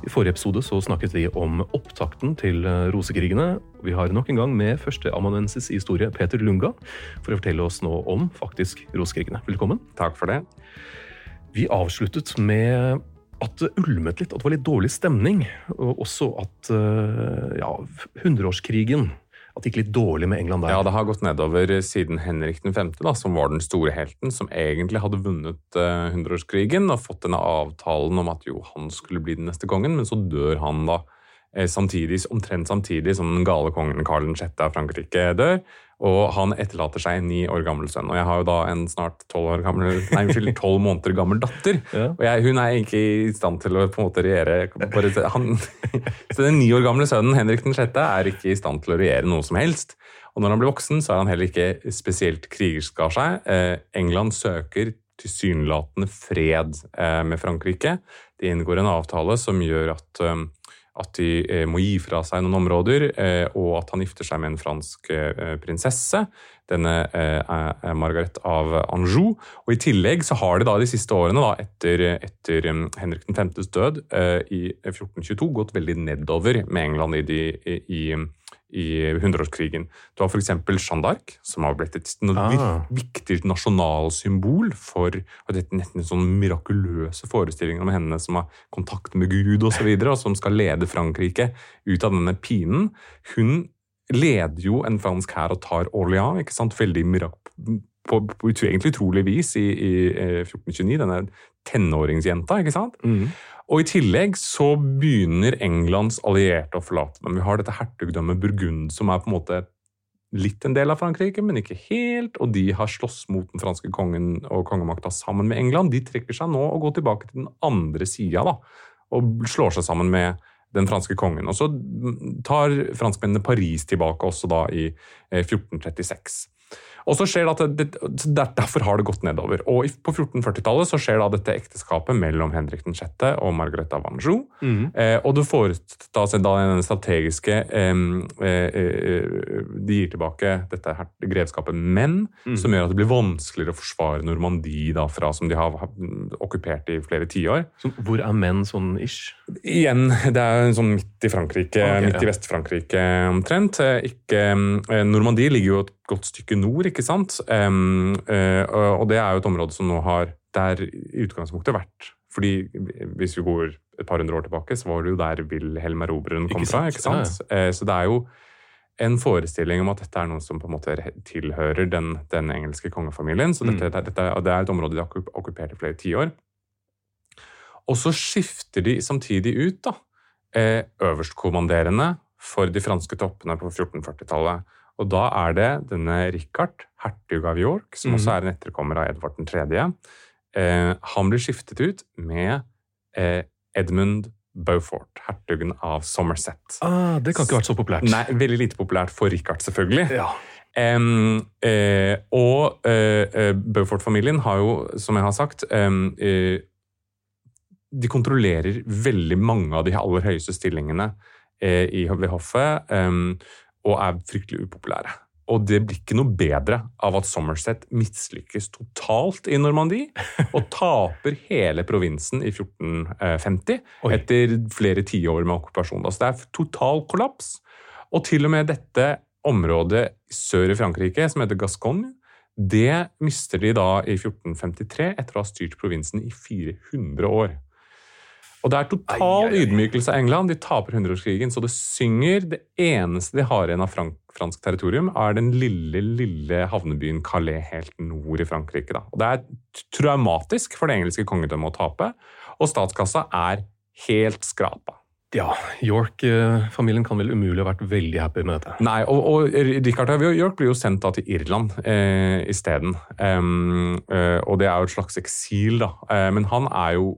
I forrige episode så snakket vi om opptakten til eh, rosekrigene. Vi har nok en gang med førsteamanuensis i historie, Peter Lunga, for å fortelle oss nå om faktisk rosekrigene. Velkommen. Takk for det. Vi avsluttet med at det ulmet litt, at det var litt dårlig stemning. Og også at eh, ja, hundreårskrigen At det gikk litt dårlig med England der. Ja, det har gått nedover siden Henrik 5., da, som var den store helten, som egentlig hadde vunnet eh, hundreårskrigen og fått denne avtalen om at jo, han skulle bli den neste kongen, men så dør han da eh, samtidig, omtrent samtidig som den gale kongen Karl 6. av Frankrike dør. Og han etterlater seg en ni år gammel sønn. Og jeg har jo da en snart tolv år gammel, nei, unnskyld, tolv måneder gammel datter. Ja. Og jeg, hun er ikke i stand til å på en måte regjere han, Så den ni år gamle sønnen Henrik 6. er ikke i stand til å regjere noe som helst. Og når han blir voksen, så er han heller ikke spesielt krigersk av seg. Eh, England søker tilsynelatende fred eh, med Frankrike. De inngår en avtale som gjør at eh, at de eh, må gi fra seg noen områder, eh, og at han gifter seg med en fransk eh, prinsesse. Denne Margaret av Anjou. Og I tillegg så har det da de siste årene, da, etter, etter um, Henrik 5.s død i 1422, gått veldig nedover med England i, de, i, i hundreårskrigen. Du har f.eks. Jeanne d'Arc, som har blitt et Ah. viktig nasjonalsymbol for nesten sånn mirakuløse forestillinger om henne som har kontakt med Gud osv., og, så videre, og som skal lede Frankrike ut av denne pinen. Hun leder jo en fransk hær og tar Orléans, ikke sant? veldig mirak på, på egentlig utrolig vis i, i eh, 1429, denne tenåringsjenta. ikke sant? Mm. Og I tillegg så begynner Englands allierte å forlate dem. Vi har dette hertugdømmet Burgund, som er på en måte litt en del av Frankrike, men ikke helt. Og de har slåss mot den franske kongen og kongemakta sammen med England. De trekker seg nå og går tilbake til den andre sida, da. Og slår seg sammen med den franske kongen. Og så tar franskmennene Paris tilbake også da i eh, 1436. Og så skjer det at det, Derfor har det gått nedover. Og På 1440-tallet så skjer da dette ekteskapet mellom Henrik 6. og Margrethe av Anjou. Mm. Eh, og det foretas da den strategiske eh, eh, De gir tilbake dette her, grevskapet menn, som gjør at det blir vanskeligere å forsvare Normandie, da, fra, som de har okkupert i flere tiår. Hvor er menn sånn ish? Igjen, det er en sånn midt i Frankrike, okay, midt i. Vest-Frankrike omtrent. Eh, Ikke, eh, Normandie ligger jo et godt stykke nord, ikke sant? Um, uh, og det er jo et område som nå har der i utgangspunktet vært fordi hvis vi går et par hundre år tilbake, så var det jo der Wilhelm Erobreren kom Ikke fra. ikke sant? Uh, Så det er jo en forestilling om at dette er noe som på en måte tilhører den, den engelske kongefamilien. Så dette, Mm. dette, det er et område de har okkup- okkupert i flere tiår. Og så skifter de samtidig ut da, eh, øverstkommanderende for de franske toppene på 1440-tallet. Og da er det denne Richard, hertug av York, som mm. også er en etterkommer av Edvard 3. Eh, han blir skiftet ut med eh, Edmund Beaufort, hertugen av Somerset. Ah, det kan ikke ha vært så populært. Nei, Veldig lite populært for Richard, selvfølgelig. Ja. Um, uh, og uh, Beaufort-familien har jo, som jeg har sagt, um, uh, de kontrollerer veldig mange av de aller høyeste stillingene i, ved hoffet, um, og er fryktelig upopulære. Og det blir ikke noe bedre av at Somerset mislykkes totalt i Normandie og taper hele provinsen i 1450 Oi. etter flere tiår med okkupasjon. Altså det er total kollaps. Og til og med dette området sør i Frankrike, som heter Gascogne, det mister de da i 1453 etter å ha styrt provinsen i 400 år. Og det er total Ai, ai, ai. ydmykelse av England. De taper hundreårskrigen, så det synger. Det eneste de har igjen av frank fransk territorium, er den lille, lille havnebyen Calais helt nord i Frankrike. Da. Og det er traumatisk for det engelske kongedømmet å tape, og statskassa er helt skrapa. Ja, York-familien kan vel umulig ha vært veldig happy med dette. Nei, og, og Richard av York blir jo sendt da til Irland eh, isteden. Um, eh, og det er jo et slags eksil, da. Eh, men han er jo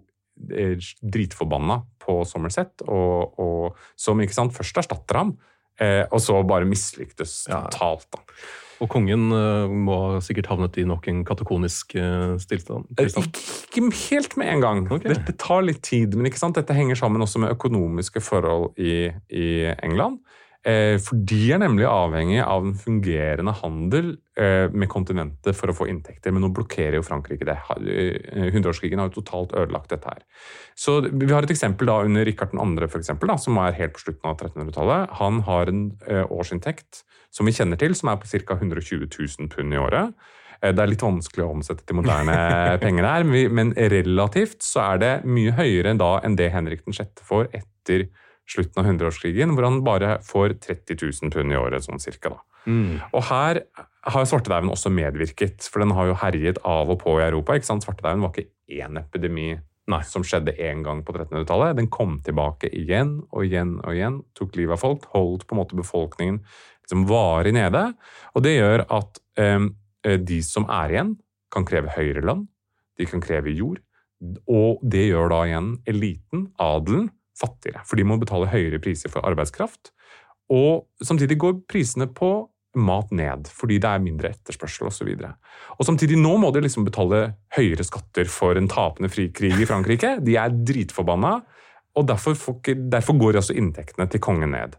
dritforbanna på Somerset, og, og, som ikke sant, først erstatter ham, eh, og så bare mislyktes Ja. totalt. da. Og kongen eh, må ha sikkert havnet i nok en katakonisk eh. Eh, tilstand. Ikke, ikke helt med en gang. Okay. Det, det tar litt tid, men ikke sant? dette henger sammen også med økonomiske forhold i, i England. Eh, for de er nemlig avhengig av en fungerende handel eh, med kontinentet for å få inntekter, men nå blokkerer jo Frankrike det. Eh, Hundreårskrigen har jo totalt ødelagt dette her. Så Vi har et eksempel da under Rikard 2., for eksempel, da, som er helt på slutten av 1300-tallet. Han har en årsinntekt som vi kjenner til, som er på ca. 120 000 pund i året. Det er litt vanskelig å omsette til moderne penger her, men men relativt så er det mye høyere da enn det Henrik 6. får etter slutten av hundreårskrigen, hvor han bare får 30 000 pund i året, sånn cirka. da. Mm. Og her har svartedauden også medvirket, for den har jo herjet av og på i Europa. ikke sant? Svartedauden var ikke én epidemi Nei. som skjedde én gang på 1300-tallet. Den kom tilbake igjen og igjen og igjen, tok livet av folk, holdt på en måte befolkningen liksom varig nede. Og det gjør at eh, de som er igjen, kan kreve høyere lønn, de kan kreve jord, og det gjør da igjen eliten, adelen, fattigere. For de må betale høyere priser for arbeidskraft. Og samtidig går prisene på mat ned, fordi det er mindre etterspørsel osv. Og, og samtidig nå må de liksom betale høyere skatter for en tapende frikrig i Frankrike. De er dritforbanna, og derfor, derfor går også inntektene til kongen ned.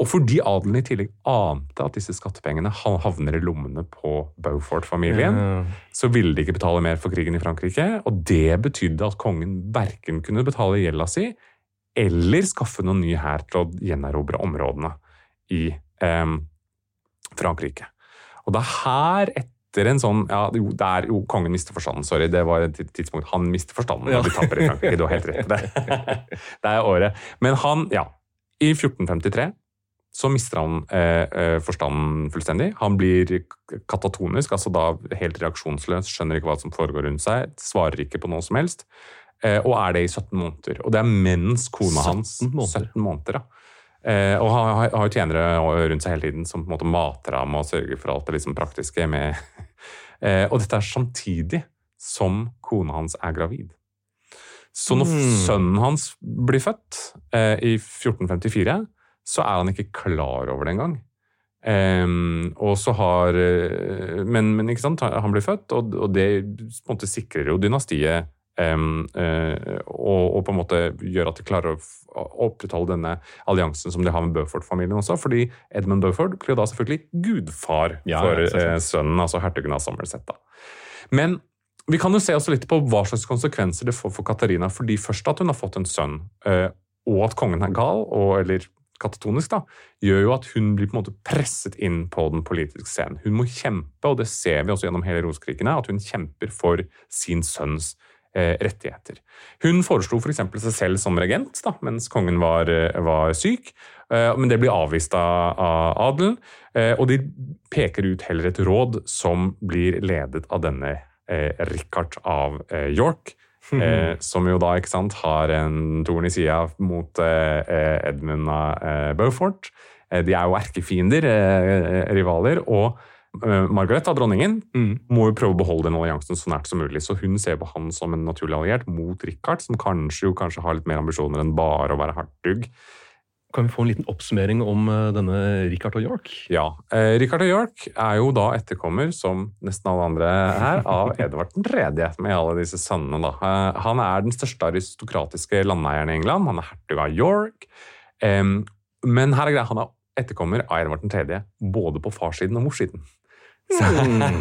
Og fordi adelen i tillegg ante at disse skattepengene havner i lommene på Beaufort-familien, Ja. så ville de ikke betale mer for krigen i Frankrike. Og det betydde at kongen verken kunne betale gjelda si, eller skaffe noen ny hær til å gjenerobre områdene i eh, Frankrike. Og det er her etter en sånn ja, jo, det er jo kongen mister forstanden, sorry, det var et tidspunkt han mister forstanden Ja. når de taper i Frankrike, du har helt rett i det. det er året. Men han, ja, i 1453 så mister han eh, eh, forstanden fullstendig. Han blir katatonisk, altså da helt reaksjonsløs, skjønner ikke hva som foregår rundt seg, svarer ikke på noe som helst, og er det i 17 måneder. Og det er mens kona hans 17 måneder. 17 måneder, ja. Eh, og har- har tjenere rundt seg hele tiden som på en måte mater ham og sørger for alt det liksom praktiske med eh, Og dette er samtidig som kona hans er gravid. Så når Mm. sønnen hans blir født eh, i 1454, så er han ikke klar over det engang. Ehm, og så har eh, men, men ikke sant, han blir født, og, og det på en måte sikrer jo dynastiet. Ehm, uh, og, og på en måte gjør at de klarer å opprettholde denne alliansen som de har med Beaufort-familien også. Fordi Edmund Beaufort blir da selvfølgelig gudfar Ja, for ja, eh, sønnen, altså hertugen av Somerset. Da. Men vi kan jo se også litt på hva slags konsekvenser det får for Katarina. fordi først at hun har fått en sønn, uh, og at kongen er gal, og, eller katatonisk, da, gjør jo at hun blir på en måte presset inn på den politiske scenen. Hun må kjempe, og det ser vi også gjennom hele Rosekrigene, at hun kjemper for sin sønns rettigheter. Hun foreslo f.eks. seg selv som regent da, mens kongen var, eh, var syk, eh, men det blir avvist av, av adelen. Eh, og de peker ut heller et råd som blir ledet av denne eh, Richard av eh, York. Eh, som jo da ikke sant, har en torn i sida mot eh, eh, Edmund av eh, Beaufort. Eh, de er jo erkefiender, eh, rivaler. Og eh, Margaret, da, dronningen, Mm. må jo prøve å beholde den alliansen så nært som mulig. Så hun ser på han som en naturlig alliert mot Richard, som kanskje jo kanskje har litt mer ambisjoner enn bare å være hertug. Kan vi få en liten oppsummering om eh, denne Richard og York? Ja. Eh, Richard og York er jo da etterkommer, som nesten alle andre her, av Edvard 3., med alle disse sønnene. da. Eh, han er den største aristokratiske landeieren i England. Han er hertug av York. Eh, men her er greia, han er etterkommer av Edvard 3., både på farssiden og morssiden. Så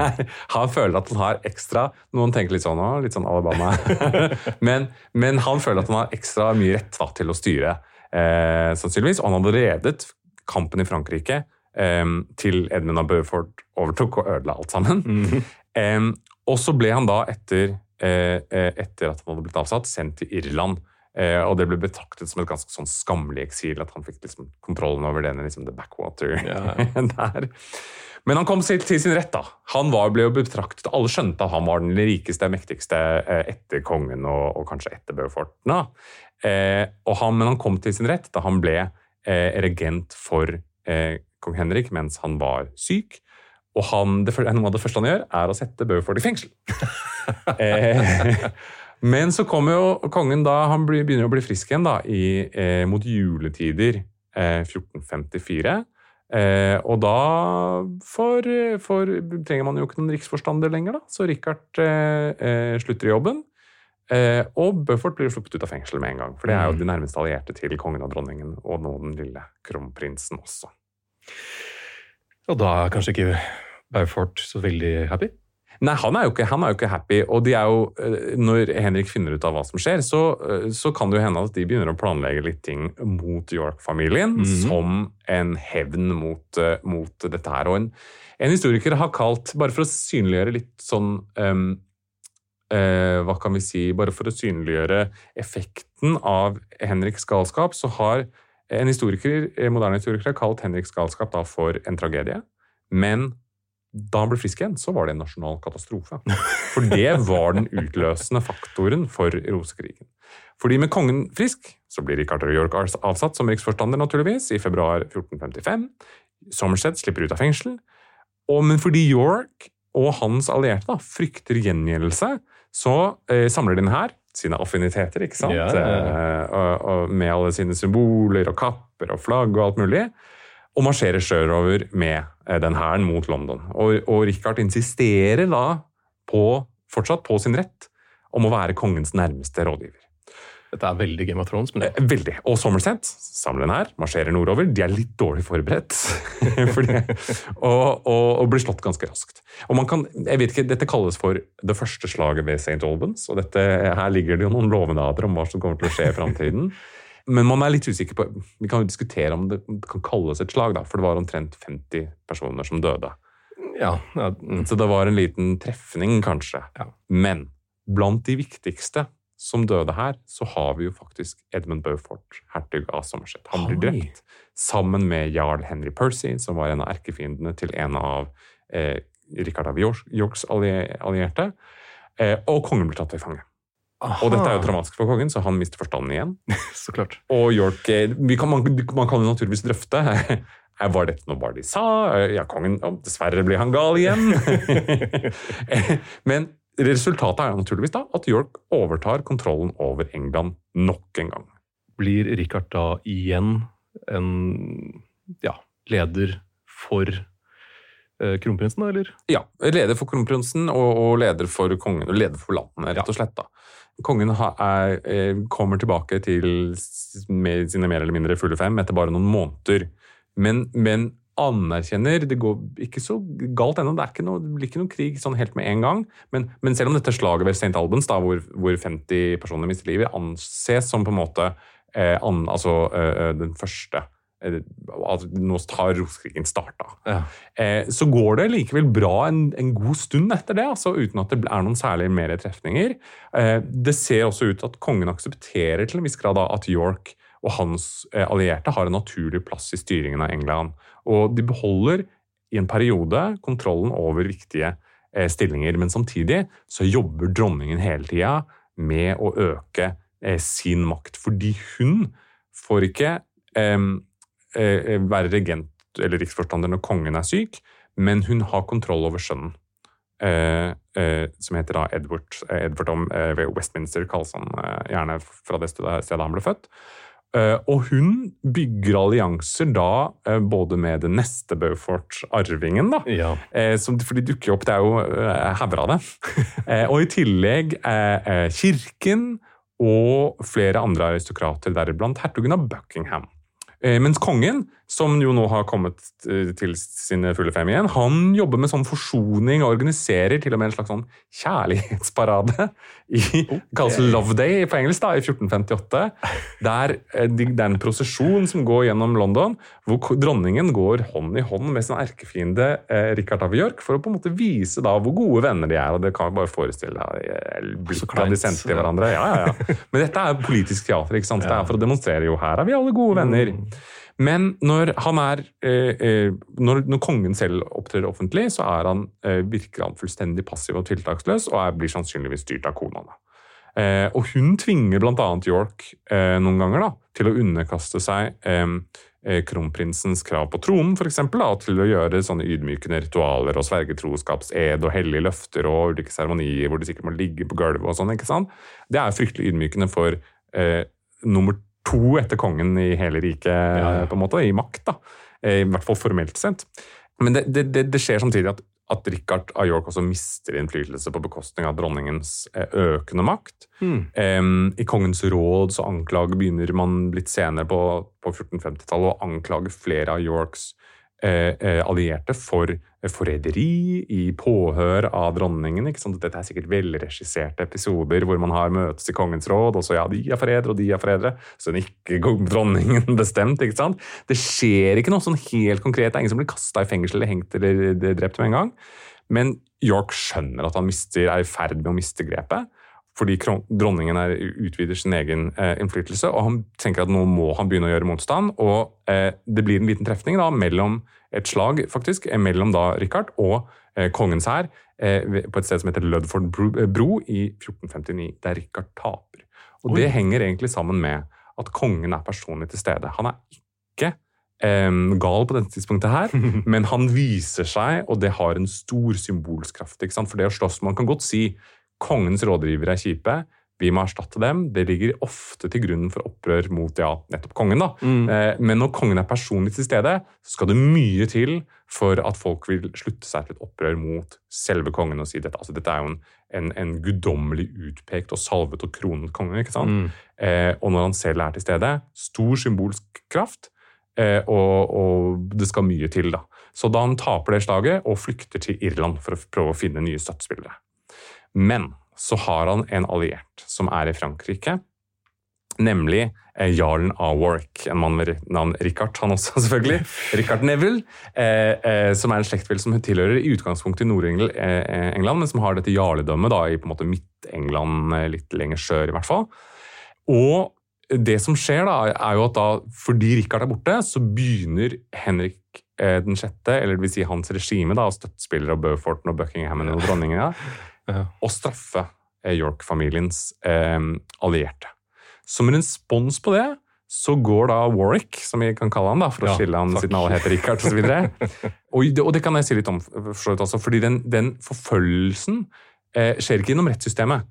han føler at han har ekstra Noen tenker litt sånn litt sånn Alabama. men, men, han føler at han har ekstra mye rett da, til å styre, eh, sannsynligvis. Og han hadde redet kampen i Frankrike eh, til Edmund av Bøford overtok og ødela alt sammen. Mm. eh, og så ble han da, etter, eh, etter at han hadde blitt avsatt, sendt til Irland. Eh, og det ble betraktet som et ganske sånn skammelig eksil, at han fikk liksom kontrollen over denne liksom the backwater Ja. der. Men han kom til sin rett. da. Han var, ble jo betraktet, Alle skjønte at han var den rikeste, mektigste eh, etter kongen og, og kanskje etter Beaufort. da. Eh, han, men han kom til sin rett da han ble eh, regent for eh, kong Henrik mens han var syk. Og han, det, noe av det første han gjør, er å sette Beaufort i fengsel. eh, men så kommer jo kongen da, han blir, begynner å bli frisk igjen da, i, eh, mot juletider eh, 1454. Eh, og da for, for, trenger man jo ikke noen riksforstander lenger, da. Så Richard eh, eh, slutter i jobben. Eh, og Beaufort blir sluppet ut av fengsel med en gang. For det er jo Mm. de nærmeste allierte til kongen og dronningen, og nå den lille kronprinsen også. Og da er kanskje ikke Beaufort så veldig happy? Nei, han er, ikke, han er jo ikke happy. Og de er jo, eh, når Henrik finner ut av hva som skjer, så, eh, så kan det jo hende at de begynner å planlegge litt ting mot York-familien, Mhm. som en hevn mot, eh, mot dette her. Og en, en historiker har kalt, bare for å synliggjøre litt sånn um, uh, Hva kan vi si? Bare for å synliggjøre effekten av Henriks galskap, så har en historiker, moderne historiker har kalt Henriks galskap da for en tragedie. Men da han ble frisk igjen, så var det en nasjonal katastrofe. For det var den utløsende faktoren for rosekrigen. Fordi med kongen frisk, så blir Richard av York avsatt som riksforstander, naturligvis, i februar 1455. Somerset slipper ut av fengsel. Og, men fordi York og hans allierte da, frykter gjengjeldelse, så eh, samler de den her, sine affiniteter, ikke sant? Ja, ja, ja. Eh, og, og med alle sine symboler og kapper og flagg og alt mulig og marsjerer sørover med den hæren mot London. Og, og Richard insisterer da på, fortsatt på sin rett om å være kongens nærmeste rådgiver. Dette er veldig Game of Thrones, men Eh, Veldig. Og Somerset samler den her, marsjerer nordover. De er litt dårlig forberedt fordi, og, og, og blir slått ganske raskt. Og man kan, jeg vet ikke, Dette kalles for det første slaget ved St. Albans. og dette, Her ligger det jo noen lovnader om hva som kommer til å skje i framtiden. Men man er litt usikker på Vi kan jo diskutere om det kan kalles et slag, da, for det var omtrent 50 personer som døde. ja, ja mm. Så det var en liten trefning, kanskje. Ja. Men blant de viktigste som døde her, så har vi jo faktisk Edmund Beaufort, hertug av Somerset. Han blir drept sammen med jarl Henry Percy, som var en av erkefiendene til en av eh, Richard av Yorks allierte. Eh, og kongen blir tatt til fange. Og dette er jo dramatisk for kongen, så han mister forstanden igjen. Så klart. Og York eh, vi kan, man, man kan jo naturligvis drøfte. Eh, Var dette noe bare de sa? Eh, Ja, kongen Dessverre ble han gal igjen. Men resultatet er jo naturligvis da at York overtar kontrollen over England nok en gang. Blir Richard da igjen en ja, leder for kronprinsen, da, eller? Ja, Leder for kronprinsen og, og leder for kongen, og leder for landet, rett og slett. da. Kongen er, eh, kommer tilbake til sine mer eller mindre fulle fem etter bare noen måneder. Men, men anerkjenner Det går ikke så galt ennå. Det, det blir ikke noen krig sånn helt med en gang. Men, men selv om dette slaget ved St. Albans, da, hvor, hvor 50 personer mister livet, anses som på en måte eh, an, altså, eh, den første eh, altså, Nå har roskrigen starta. Ja. Eh, så går det likevel bra en, en god stund etter det, altså, uten at det er noen særlig mer trefninger. Eh, det ser også ut til at kongen aksepterer til en viss grad da, at York og hans eh, allierte har en naturlig plass i styringen av England. Og de beholder i en periode kontrollen over viktige eh, stillinger, men samtidig så jobber dronningen hele tida med å øke eh, sin makt, fordi hun får ikke eh, være regent eller riksforstander når kongen er syk, men hun har kontroll over sønnen. Eh, eh, som heter da Edward, eh, Edward om, eh, ved Westminster, kalles han eh, gjerne fra det stedet, han ble født. Eh, og hun bygger allianser da eh, både med den neste Beaufort-arvingen, da. Ja. Eh, som, for de dukker opp, det er jo eh, hauger av det. Eh, og i tillegg eh, eh, kirken og flere andre aristokrater, deriblant hertugen av Buckingham. Eh, mens kongen, som jo nå har kommet eh, til sine fulle fem igjen, han jobber med sånn forsoning og organiserer til og med en slags sånn kjærlighetsparade i det kalles Love Day på engelsk da, i 1458. Der eh, det er en prosesjon som går gjennom London, hvor dronningen går hånd i hånd med sin erkefiende eh, Richard av York for å på en måte vise da hvor gode venner de er. og Det kan vi bare forestille deg. eh, blikket de sendte til hverandre. Ja, ja, ja. Men dette er politisk teater. ikke sant? Det er for å demonstrere jo her er vi alle gode venner. Men når han er eh, eh, når, når kongen selv opptrer offentlig, så han, eh, virker han fullstendig passiv og tiltaksløs, og er, blir sannsynligvis styrt av kona. Og hun tvinger bl.a. York noen ganger da, til å underkaste seg kronprinsens krav på tronen, eksempel, til å gjøre sånne ydmykende ritualer og sverge troskapsed og hellige løfter og ulike seremonier hvor de sikkert må ligge på gulvet og sånn. ikke sant? Det er fryktelig ydmykende for eh, nummer to etter kongen i hele riket, ja. på en måte, i makt. da. Eh, I hvert fall formelt sett. Men det, det, det, skjer samtidig at, at Richard av York også mister innflytelse på bekostning av dronningens eh, økende makt. Mm. Um, I kongens råd så anklager, begynner man litt senere på, på 1450-tallet å anklage flere av Yorks allierte for eh, forræderi i påhør av dronningen. ikke sant? Dette er sikkert velregisserte episoder hvor man har møtes i kongens råd, og så ja, de er forrædere, og de er forrædere. Så den ikke dronningen bestemt. ikke sant? Det skjer ikke noe sånn helt konkret. Det er ingen som blir kasta i fengsel eller hengt eller eh, drept med en gang. Men York skjønner at han mister, er i ferd med å miste grepet fordi dronningen er, utvider sin egen eh, innflytelse, og han tenker at nå må han begynne å gjøre motstand. og eh, Det blir en liten trefning da, mellom et slag faktisk, eh, mellom da Richard og eh, kongens hær eh, på et sted som heter Ludford bro, eh, bro i 1459, der Richard taper. Og Det henger egentlig sammen med at kongen er personlig til stede. Han er ikke gal på dette tidspunktet her, men han viser seg, og det har en stor symbolsk kraft. ikke sant? For det å slåss Man kan godt si kongens rådgivere er kjipe, vi må erstatte dem. Det ligger ofte til grunn for opprør mot ja, nettopp kongen. da. Mm. men når kongen er personlig til stede, så skal det mye til for at folk vil slutte seg til et opprør mot selve kongen og si dette. Altså, dette er jo en, en, en guddommelig utpekt og salvet og kronet konge. ikke sant? Eh, og når han selv er til stede, stor symbolsk kraft. Eh, og, og det skal mye til, da. Så da han taper det slaget og flykter til Irland for å prøve å finne nye støttespillere. Men så har han en alliert som er i Frankrike, nemlig eh, jarlen av Warwick. En mann med navn Richard, han også, selvfølgelig. Richard Neville, eh, eh, som er en slektvill som tilhører i utgangspunktet i Nord-England, eh, men som har dette jarledømmet da, i på en måte Midt-England, eh, litt lenger sør i hvert fall. Og det som skjer, da, er jo at da, fordi Richard er borte, så begynner Henrik eh, den sjette, eller det vil si hans regime, da, av støttespillere og Beauforten og Buckingham og dronningen, Ja. Å straffe eh, York-familiens eh, allierte. Som en respons på det så går da Warwick, som vi kan kalle han da, for å Ja, skille han takk. siden alle heter Richard osv. og, og, og det kan jeg si litt om, for så vidt også, fordi den, den forfølgelsen eh, skjer ikke gjennom rettssystemet.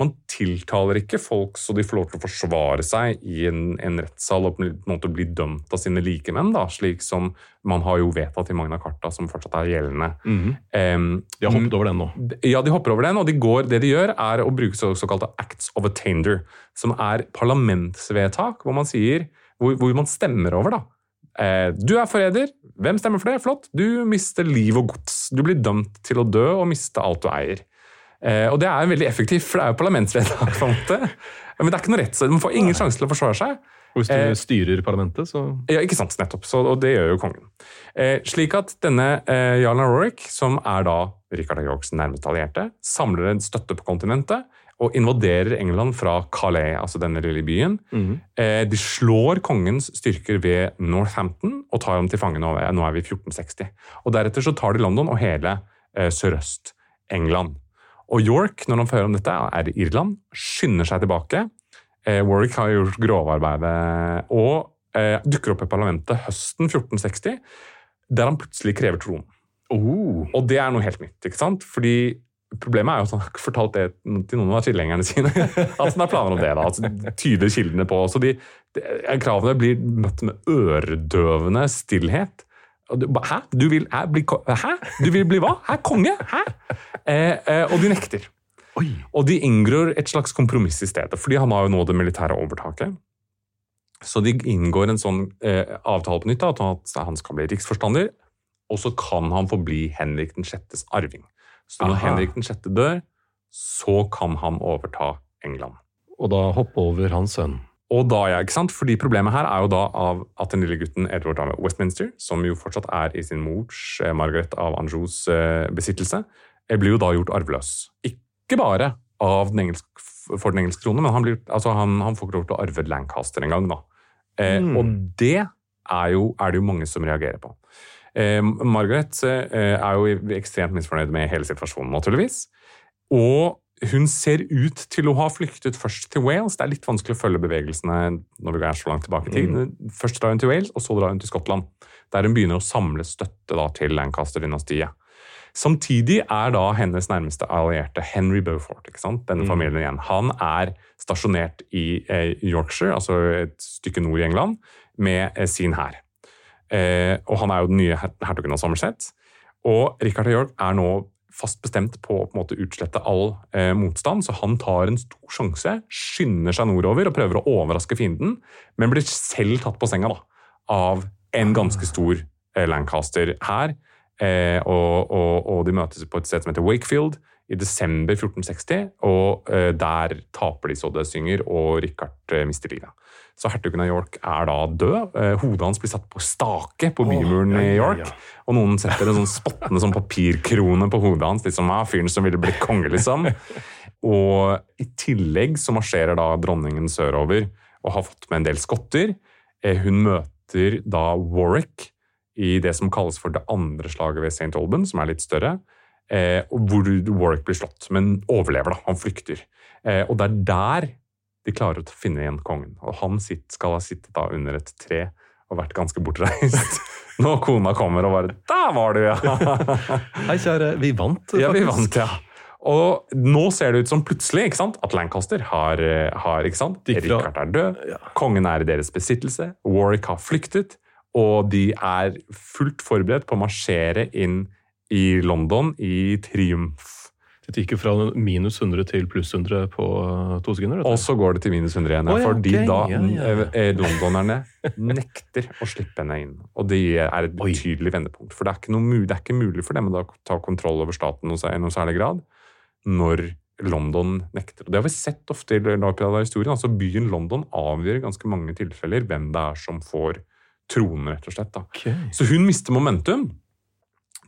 Man tiltaler ikke folk så de får lov til å forsvare seg i en, en rettssal og på en måte bli dømt av sine likemenn, da, slik som man har jo vedtatt i Magna Carta, som fortsatt er gjeldende. Mm. Um, De har hoppet over den nå. ja, de hopper over den, og de går, det de gjør er å bruke så, såkalte acts of attainder, som er parlamentsvedtak, hvor man sier, hvor, hvor man stemmer over da. Eh, du er forræder. Hvem stemmer for det? Flott. Du mister liv og gods. Du blir dømt til å dø og miste alt du eier. Eh, og det er veldig effektivt, for det er jo parlamentsvedtak. på en måte. Men det er ikke noe rett, så Man får ingen sjanse til å forsvare seg. Og hvis du Eh, styrer parlamentet, så Ja, ikke sant, nettopp. Så, og det gjør jo kongen. Eh, slik at denne eh, Jarl Rorick, som er da Richard av Yorks nærmeste allierte, samler en støtte på kontinentet og invaderer England fra Calais, altså denne lille byen. eh, de slår kongens styrker ved Northampton og tar ham til fange. Nå, nå er vi i 1460. Og Deretter så tar de London og hele eh, Sørøst-England. Og York, når han får høre om dette, er i Irland, skynder seg tilbake. Eh, Warwick har gjort grovarbeidet og eh, dukker opp i parlamentet høsten 1460, der han plutselig krever tronen. oh. Og det er noe helt nytt, ikke sant? Fordi Problemet er jo at han har ikke fortalt det til noen av tilhengerne sine. at han har planer om det. da, altså Tyder kildene på. så de, de, Kravene blir møtt med øredøvende stillhet. Hæ? Du vil bli, hæ? Du vil bli hva? Hæ? Konge? Hæ? Eh, eh, og de nekter. Oi. Og de inngår et slags kompromiss i stedet, fordi han har jo nå det militære overtaket. Så de inngår en sånn eh, avtale på nytt, at han skal bli riksforstander, og så kan han få bli Henrik 6.s arving. Så når Aha. Henrik 6. dør, så kan han overta England. Og da hoppe over hans sønn. Og da, ja, ikke sant? Fordi Problemet her er jo da av at den lille gutten Edward av Westminster, som jo fortsatt er i sin mors, eh, Margaret av Anjous, eh, besittelse, eh, blir jo da gjort arveløs. Ikke bare den engelsk, for den engelske krone, men han, blir, altså han, han, får ikke lov til å arve Lancaster engang. Eh, mm. Og det er, jo, er, det jo mange som reagerer på. Eh, Margaret eh, er jo ekstremt misfornøyd med hele situasjonen, naturligvis. Og hun ser ut til å ha flyktet først til Wales. Det er litt vanskelig å følge bevegelsene når vi er så langt tilbake i tid. Mm. Først drar hun til Wales, og så drar hun til Skottland. Der hun begynner å samle støtte da, til Lancaster-dynastiet. Samtidig er da hennes nærmeste allierte Henry Beaufort. Denne mm. familien igjen. Han er stasjonert i eh, Yorkshire, altså et stykke nord i England, med eh, sin hær. Eh, og han er jo den nye hertugen av Somerset. Og Richard av York er nå fast bestemt på å på en måte utslette all eh, motstand, så han tar en stor sjanse, skynder seg nordover og prøver å overraske fienden, men blir selv tatt på senga da, av en ganske stor eh, Lancaster her. Eh, og, og, og, de møtes på et sted som heter Wakefield i desember 1460, og eh, der taper de så det synger, og Richard eh, mister livet. Så hertugen av York er da død. Eh, hodet hans blir satt på stake på bymuren i York. Og noen setter en sånn spottende sånn papirkrone på hodet hans. liksom, ja, Fyren som ville blitt konge, liksom. Og i tillegg så marsjerer da dronningen sørover og har fått med en del skotter. Hun møter da Warwick i det som kalles for det andre slaget ved St. Olben, som er litt større. Eh, hvor Warwick blir slått, men overlever, da. Han flykter. Og det er der de klarer å finne igjen kongen. Og han sitt, skal ha sittet da under et tre og vært ganske bortreist. Når kona kommer og bare 'Der var du, ja!' Hei, kjære. Vi vant, faktisk. Ja, vi vant, ja. Og nå ser det ut som plutselig ikke sant, at Lancaster har, har ikke sant? Richard er død, ja. kongen er i deres besittelse, Warwick har flyktet, og de er fullt forberedt på å marsjere inn i London i triumf. Det gikk fra minus 100 til pluss 100 på eh, to sekunder. Og så går det til minus 100 igjen. Oh, ja, fordi okay. da ja, ja. Eh, londonerne nekter å slippe henne inn. Og det er et betydelig vendepunkt. For det er, noe, det er, ikke mulig for dem å ta kontroll over staten i noen særlig grad når London nekter. Og Det har vi sett ofte i løpet av historien. altså Byen London avgjør i ganske mange tilfeller hvem det er som får tronen, rett og slett. Okay. Så hun mister momentum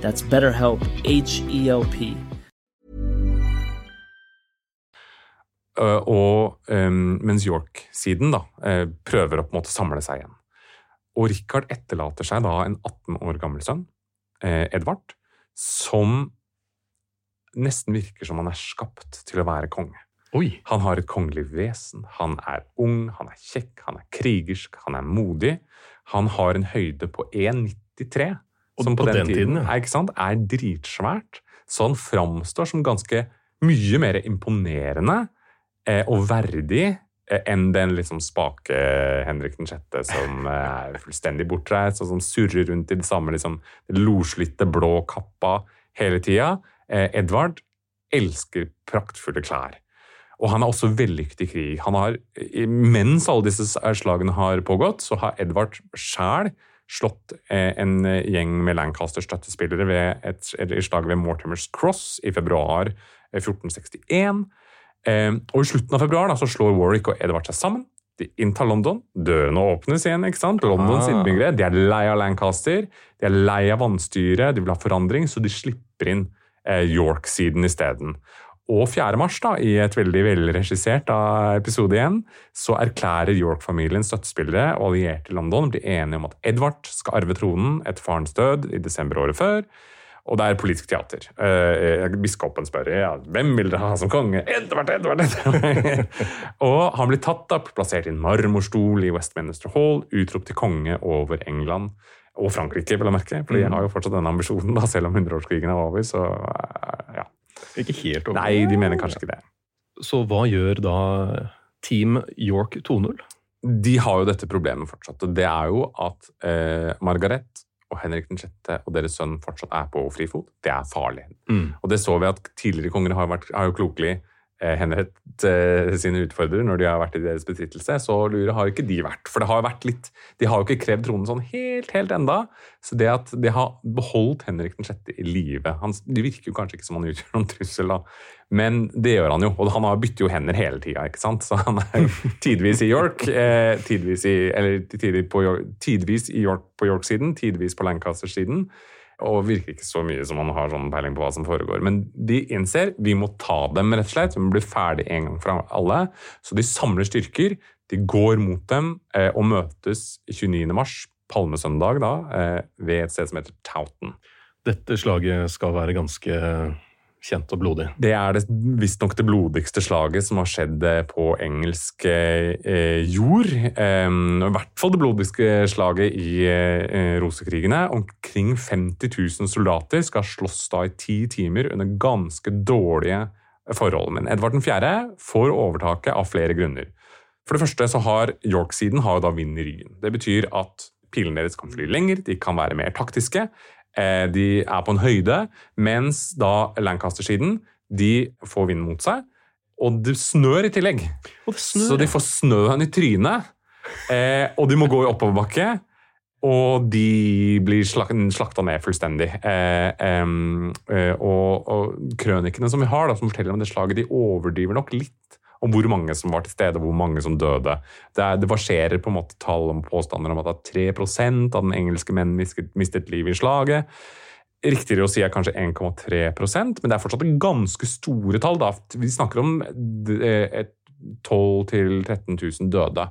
That's BetterHelp, H E L P. Uh, og um, mens York-siden da uh, prøver å på en måte samle seg igjen. Og Richard etterlater seg da en 18 år gammel sønn, uh, Edvard, som nesten virker som han er skapt til å være konge. Oi! Han har et kongelig vesen. Han er ung, han er kjekk, han er krigersk, han er modig. Han har en høyde på 1,93. Som på den tiden, ja. er, ikke sant, er dritsvært. Så han framstår som ganske mye mer imponerende eh, og verdig eh, enn den liksom spake Henrik den sjette som eh, er fullstendig bortreist, og som surrer rundt i det samme liksom, loslitte blå kappa hele tida. Eh, Edvard elsker praktfulle klær. Og han er også vellykket i krig. Han har, mens alle disse slagene har pågått, så har Edvard sjæl slått eh, en eh, gjeng med Lancaster-støttespillere ved et, et slag ved Mortimers Cross i februar eh, 1461. Eh, og i slutten av februar da, så slår Warwick og Edvard seg sammen. De inntar London. Dørene åpnes igjen. ikke sant? Londons Ah. innbyggere de er lei av Lancaster, de er lei av vannstyret, de vil ha forandring, så de slipper inn York-siden isteden. Og 4. mars, da, i et veldig velregissert episode igjen, så erklærer York-familien støttespillere og allierte i London blir enige om at Edvard skal arve tronen etter farens død i desember året før. Og det er politisk teater. Eh, biskopen spør ja, hvem vil dere ha som konge. Edvard, Edvard, Edvard! og han blir tatt opp, plassert i en marmorstol i Westminster Hall, utropt til konge over England og Frankrike, vil jeg merke. For de har jo fortsatt denne ambisjonen, da, selv om hundreårskrigen er over. så eh, ja. Ikke helt over. Nei, de mener kanskje ikke det. Så hva gjør da Team York 2-0? De har jo dette problemet fortsatt, og det er jo at eh, Margaret og Henrik 6. og deres sønn fortsatt er på frifot. Det er farlig. Mm. Og det så vi at tidligere konger har, vært, har jo klokelig eh, henrettet eh, sine utfordrere når de har vært i deres besittelse. Så lure har ikke de vært. For det har vært litt De har jo ikke krevd tronen sånn helt, helt enda. Så det at de har beholdt Henrik 6. i live Det virker jo kanskje ikke som han utgjør noen trussel, da. Men det gjør han jo. Og han har- bytter jo hender hele tida, ikke sant. Så han er tidvis i York, eh, tidvis i Eller tidvis, på York, tidvis i York på York-siden, tidvis på Lancaster-siden og virker ikke så mye som han har sånn peiling på hva som foregår. Men de innser vi må ta dem, rett og slett. Vi må bli ferdig en gang for alle. Så de samler styrker. De går mot dem eh, og møtes 29. mars, palmesøndag, da, eh, ved et sted som heter Tauten. Dette slaget skal være ganske kjent og blodig. Det er visstnok det blodigste slaget som har skjedd eh, på engelsk eh, jord. Eh, I hvert fall det blodigste slaget i eh, rosekrigene. Omkring 50 000 soldater skal slåss da i ti timer under ganske dårlige forhold. Men Edvard 4. får overtaket av flere grunner. For det første så har York-siden har jo da vind i ryggen. Det betyr at pilene deres kan fly lenger, de kan være mer taktiske. Eh, De er på en høyde, mens da Lancaster-siden de får vind mot seg. Og det snør i tillegg. Snør, Så de får snøen i trynet, eh, og de må gå i oppoverbakke. Og de blir slak slakta ned fullstendig. Eh, eh, og, og krønikene som vi har, da, som forteller om det slaget, de overdriver nok litt om hvor mange som var til stede, hvor mange som døde. Det, er, det varserer på en måte tall om påstander om at det er 3% av den engelske menn mistet, mistet livet i slaget. Riktigere å si er kanskje 1,3% men det er fortsatt ganske store tall. Da. Vi snakker om eh, 12 000-13 000 døde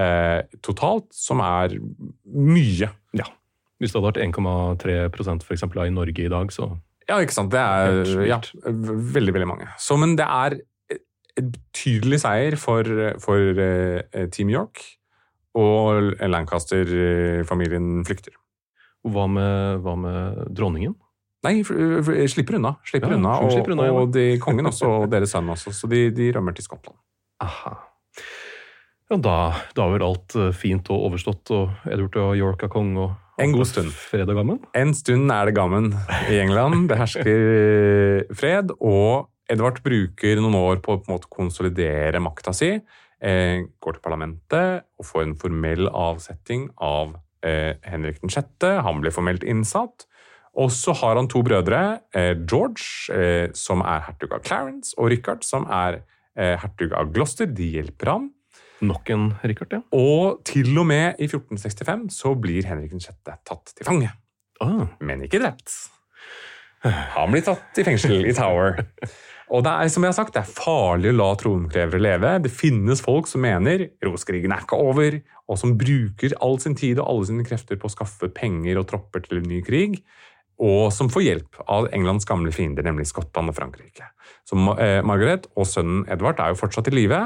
eh, totalt, som er mye. Ja. Hvis det hadde vært 1,3% for eksempel, i Norge i dag, så Ja, ikke sant. Det er ja, veldig, veldig mange. Så, men det er et betydelig seier for, for eh, Team York, og Lancaster-familien flykter. hva med, hva med dronningen? Nei, slipper unna. Slipper Ja, unna og, slipper unna, ja. og de, kongen også, og deres sønn også. Så de, de rømmer til Skottland. Aha. Ja, da, da er vel alt eh, fint og overstått, og Edward og York er konge, og En god stund. Fred og gammen? En stund er det gammen i England. Det hersker fred, og Edvard bruker noen år på å på konsolidere makta si. Eh, går til parlamentet og får en formell avsetting av eh, Henrik 6. Han blir formelt innsatt. Og så har han to brødre, eh, George, som er hertug av Clarence, og Richard, som er hertug av Gloucester. De hjelper ham. Nok en Richard, ja. Og til og med i 1465 så blir Henrik 6. tatt til fange Ah, men ikke drept. Han blir tatt i fengsel i Tower. Og det er som jeg har sagt, det er farlig å la tronkrevere leve. Det finnes folk som mener Roskrigen er ikke over, og som bruker all sin tid og alle sine krefter på å skaffe penger og tropper til en ny krig, og som får hjelp av Englands gamle fiender, nemlig Skottland og Frankrike. Så eh, Margaret og sønnen Edvard er jo fortsatt i live,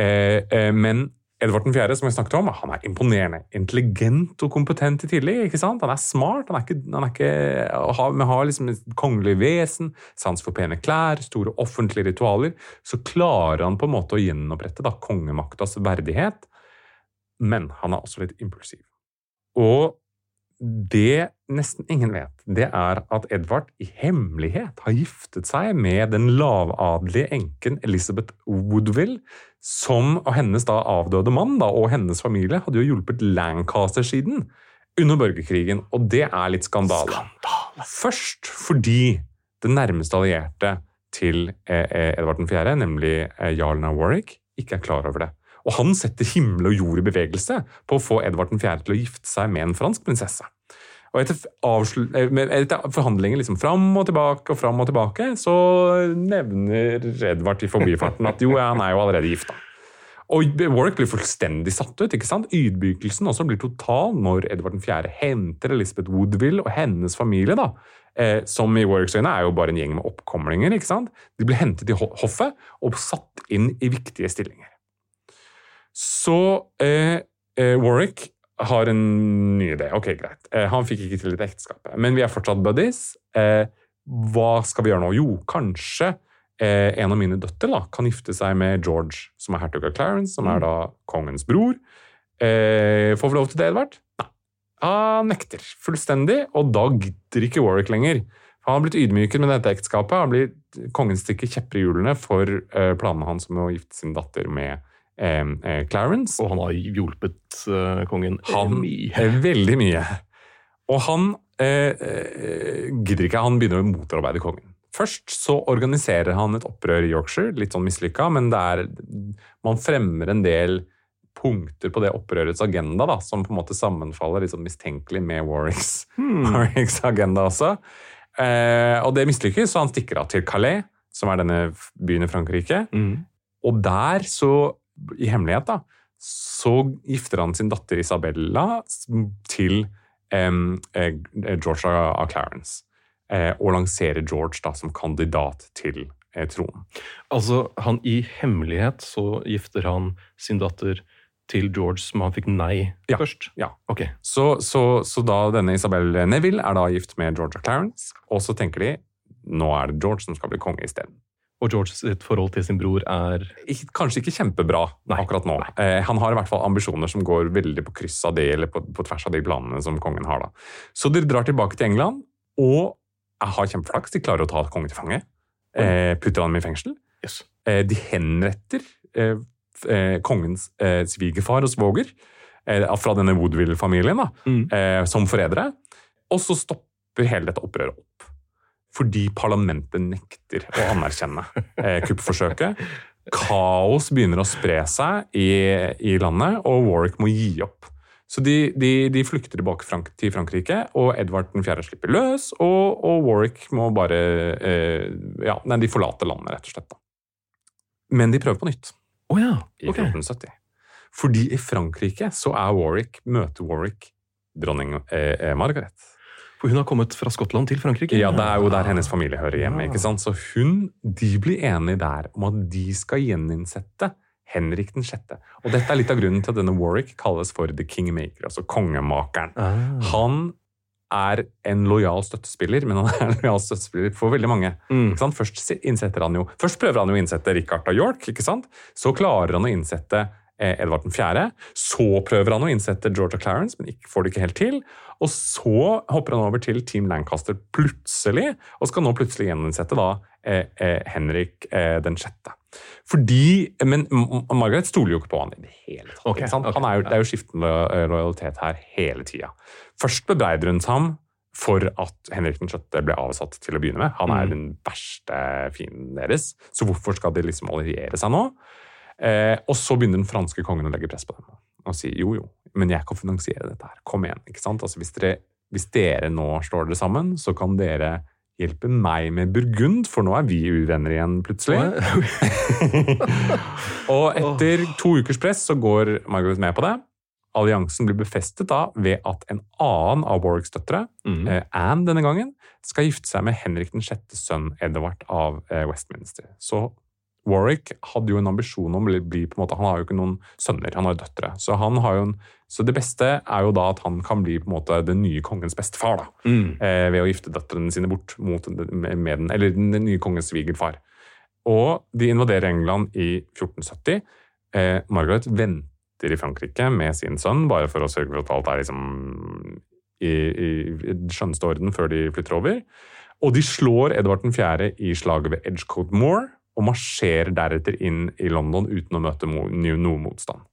eh, eh, men Edvard 4., som jeg snakket om, han er imponerende. Intelligent og kompetent i tillegg. ikke sant? Han er smart. Han er ikke, han er ikke Vi har liksom et kongelig vesen, sans for pene klær, store offentlige ritualer. Så klarer han på en måte å gjenopprette da, kongemaktas verdighet. Men han er også litt impulsiv. Og det nesten ingen vet, det er at Edvard i hemmelighet har giftet seg med den lavadelige enken Elizabeth Woodville, som og hennes da avdøde mann da, og hennes familie hadde jo hjulpet Lancaster-siden under borgerkrigen, og det er litt skandale. skandale. Først fordi det nærmeste allierte til eh, eh Edvard 4., nemlig eh, jarlen av Warwick, ikke er klar over det. Og han setter himmel og jord i bevegelse på å få Edvard 4. til å gifte seg med en fransk prinsesse. Og etter, eh, etter forhandlinger liksom fram og tilbake og fram og tilbake, så nevner Edvard i forbifarten at jo, han er jo allerede gifta. Og Warwick blir fullstendig satt ut. ikke sant? Ydmykelsen også blir total når Edvard 4. henter Elizabeth Woodville og hennes familie, da, eh, som i Warwicks øyne er jo bare en gjeng med oppkomlinger. ikke sant? De blir hentet i hoffet og satt inn i viktige stillinger. Så eh, eh, Warwick har en ny idé. Ok, greit. Eh, han fikk ikke til et ekteskap, men vi er fortsatt buddies. Eh, hva skal vi gjøre nå? Jo, kanskje eh, en av mine døtre da, kan gifte seg med George, som er hertug av Clarence, som er mm. da kongens bror. Eh, får vi lov til det, Edvard? Nei. Han nekter fullstendig, og da gidder ikke Warwick lenger. Han har blitt ydmyket med dette ekteskapet. Han blir Kongen stikker kjepper i hjulene for planene hans om å gifte sin datter med Eh, eh, Clarence. Og han har hjulpet eh, kongen han, mye. veldig mye. Og han eh, gidder ikke, han begynner å motarbeide kongen. Først så organiserer han et opprør i Yorkshire, litt sånn mislykka, men det er, man fremmer en del punkter på det opprørets agenda da, som på en måte sammenfaller litt sånn mistenkelig med Warwicks, hmm. Warwicks agenda også. Eh, og det mislykkes, så han stikker av til Calais, som er denne byen i Frankrike. Mm. Og der så i hemmelighet, da, så gifter han sin datter Isabella til um, George av Clarence. Eh, og lanserer George da som kandidat til eh, tronen. Altså, han i hemmelighet så gifter han sin datter til George, som han fikk nei ja, først? Ja. Okay. Så, så, så, da denne Isabel Neville er da gift med George of Clarence, og så tenker de nå er det George som skal bli konge isteden. Og George sitt forhold til sin bror er Kanskje ikke kjempebra Nei. akkurat nå. Eh, han har i hvert fall ambisjoner som går veldig på kryss av det, eller på, på tvers av de planene som kongen har. da. Så de drar tilbake til England, og jeg har kjempeflaks. De klarer å ta kongen til fange. Eh, putter han i fengsel. Yes. Eh, de henretter eh, eh, kongens eh, svigerfar og svoger fra denne Woodville-familien mm. som forrædere. Og så stopper hele dette opprøret opp fordi parlamentet nekter å anerkjenne eh, kuppforsøket. Kaos begynner å spre seg i, i, landet, og Warwick må gi opp. Så de, de, de flykter tilbake Frank til Frankrike, og Edvard 4. slipper løs. Og, og Warwick må bare eh, Ja, nei, de forlater landet, rett og slett. Da. Men de prøver på nytt. Oh, ja. I 1470. Fordi i Frankrike så er Warwick, møter Warwick dronning eh, eh Margaret. For hun har kommet fra Skottland til Frankrike? Ja, det er jo der hennes familie hører hjemme. ikke sant? Så hun, de blir enige der om at de skal gjeninnsette Henrik den 6. Og dette er litt av grunnen til at denne Warwick kalles for The Kingmaker, altså kongemakeren. Ah. Han er en lojal støttespiller, men han er en lojal støttespiller for veldig mange. Mm. Først, han jo, først prøver han jo å innsette Richard av York, så klarer han å innsette Edvard 4. Så prøver han å innsette Georgia Clarence, men får det ikke helt til. Og så hopper han over til Team Lancaster plutselig, og skal nå plutselig gjeninnsette da eh, eh, Henrik eh, den sjette. Fordi, Men Margaret stoler jo ikke på han i det hele tatt. Okay, okay, er jo, det er jo skiftende eh, lojalitet her hele tida. Først bebreider hun ham for at Henrik den 6. ble avsatt til å begynne med. Han er mm. den verste fienden deres, så hvorfor skal de liksom alliere seg nå? Eh, og så begynner den franske kongen å legge press på dem og si jo, jo, men jeg kan finansiere dette her. Kom igjen. ikke sant? Altså, hvis, dere, hvis dere nå slår dere sammen, så kan dere hjelpe meg med Burgund, for nå er vi uvenner igjen plutselig. og etter to ukers press så går Margaret med på det. Alliansen blir befestet da ved at en annen av Warwicks døtre, Mm. eh, Anne denne gangen, skal gifte seg med Henrik den sjette sønn Edvard av eh, Westminster. Så Warwick hadde jo en ambisjon om å bli på en måte, Han har jo ikke noen sønner, han har jo døtre. Så, han har jo en, så det beste er jo da at han kan bli på en måte den nye kongens bestefar. da, Mm. eh, Ved å gifte døtrene sine bort mot, med, med den, eller den nye kongens svigerfar. Og de invaderer England i 1470. Eh, Margaret venter i Frankrike med sin sønn, bare for å sørge for at alt er liksom i, i, i skjønneste orden før de flytter over. Og de slår Edvard 4. i slaget ved Edgecote Moor, og marsjerer deretter inn i London uten å møte noen noe motstand.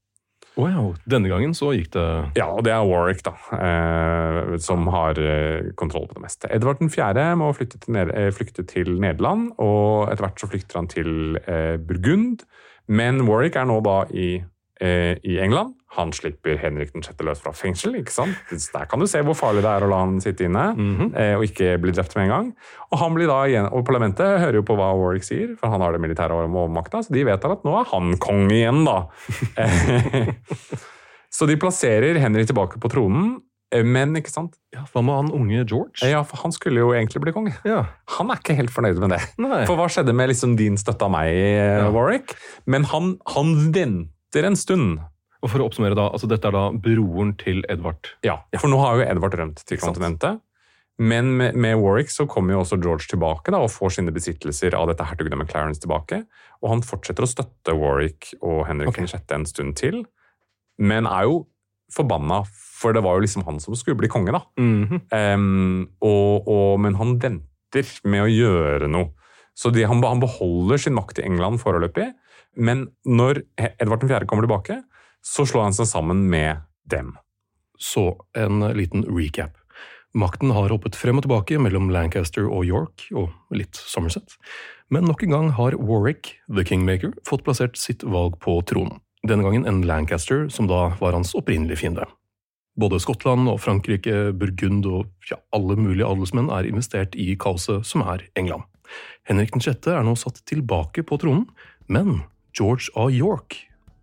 Wow, denne gangen så gikk det Ja, og det er Warwick, da, eh, som har eh, kontroll på det meste. Edvard 4. må flytte til, Ned eh, flykte til Nederland, og etter hvert så flykter han til eh, Burgund. Men Warwick er nå da i, eh, i England. Han slipper Henrik den 6. løs fra fengsel. ikke sant? Der kan du se hvor farlig det er å la han sitte inne eh, og ikke bli drept med en gang. Og han blir da igjen, og parlamentet hører jo på hva Warwick sier, for han har det militære overmakta, så de vet at nå er han konge igjen, da. så de plasserer Henrik tilbake på tronen, eh, men ikke sant? Ja, Hva med han unge George? Ja, for han skulle jo egentlig bli konge. Ja. Han er ikke helt fornøyd med det. Nei. For hva skjedde med liksom din støtte av meg, eh, Ja. Warwick? Men han, han venter en stund. Og for å oppsummere da, altså Dette er da broren til Edvard. Ja, for nå har jo Edvard rømt til kontinentet. Men med, med Warwick så kommer jo også George tilbake da, og får sine besittelser av dette hertugdømmet Clarence tilbake. Og han fortsetter å støtte Warwick og Henrik Ok. 6. en stund til. Men er jo forbanna, for det var jo liksom han som skulle bli konge, da. Mm -hmm. um, og, og, men han venter med å gjøre noe. Så de, han, han beholder sin makt i England foreløpig. Men når Edvard 4. kommer tilbake, så slår han seg sammen med dem. Så en liten recap. Makten har hoppet frem og tilbake mellom Lancaster og York, og litt Somerset. Men nok en gang har Warwick, the kingmaker, fått plassert sitt valg på tronen. Denne gangen en Lancaster, som da var hans opprinnelige fiende. Både Skottland og Frankrike, Burgund og ja, alle mulige adelsmenn er investert i kaoset som er England. Henrik 6. er nå satt tilbake på tronen, men George av York,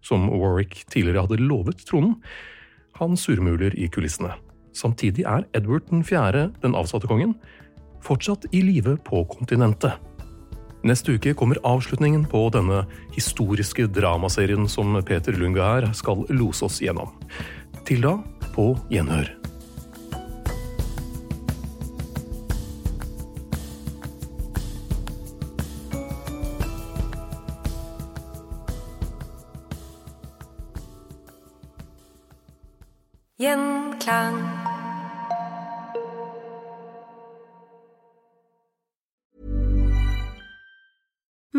som Warwick tidligere hadde lovet tronen, han surmuler i kulissene. Samtidig er Edward 4., den avsatte kongen, fortsatt i live på kontinentet. Neste uke kommer avslutningen på denne historiske dramaserien som Peter Lunga her skal lose oss gjennom. Til da, på gjenhør. tongue.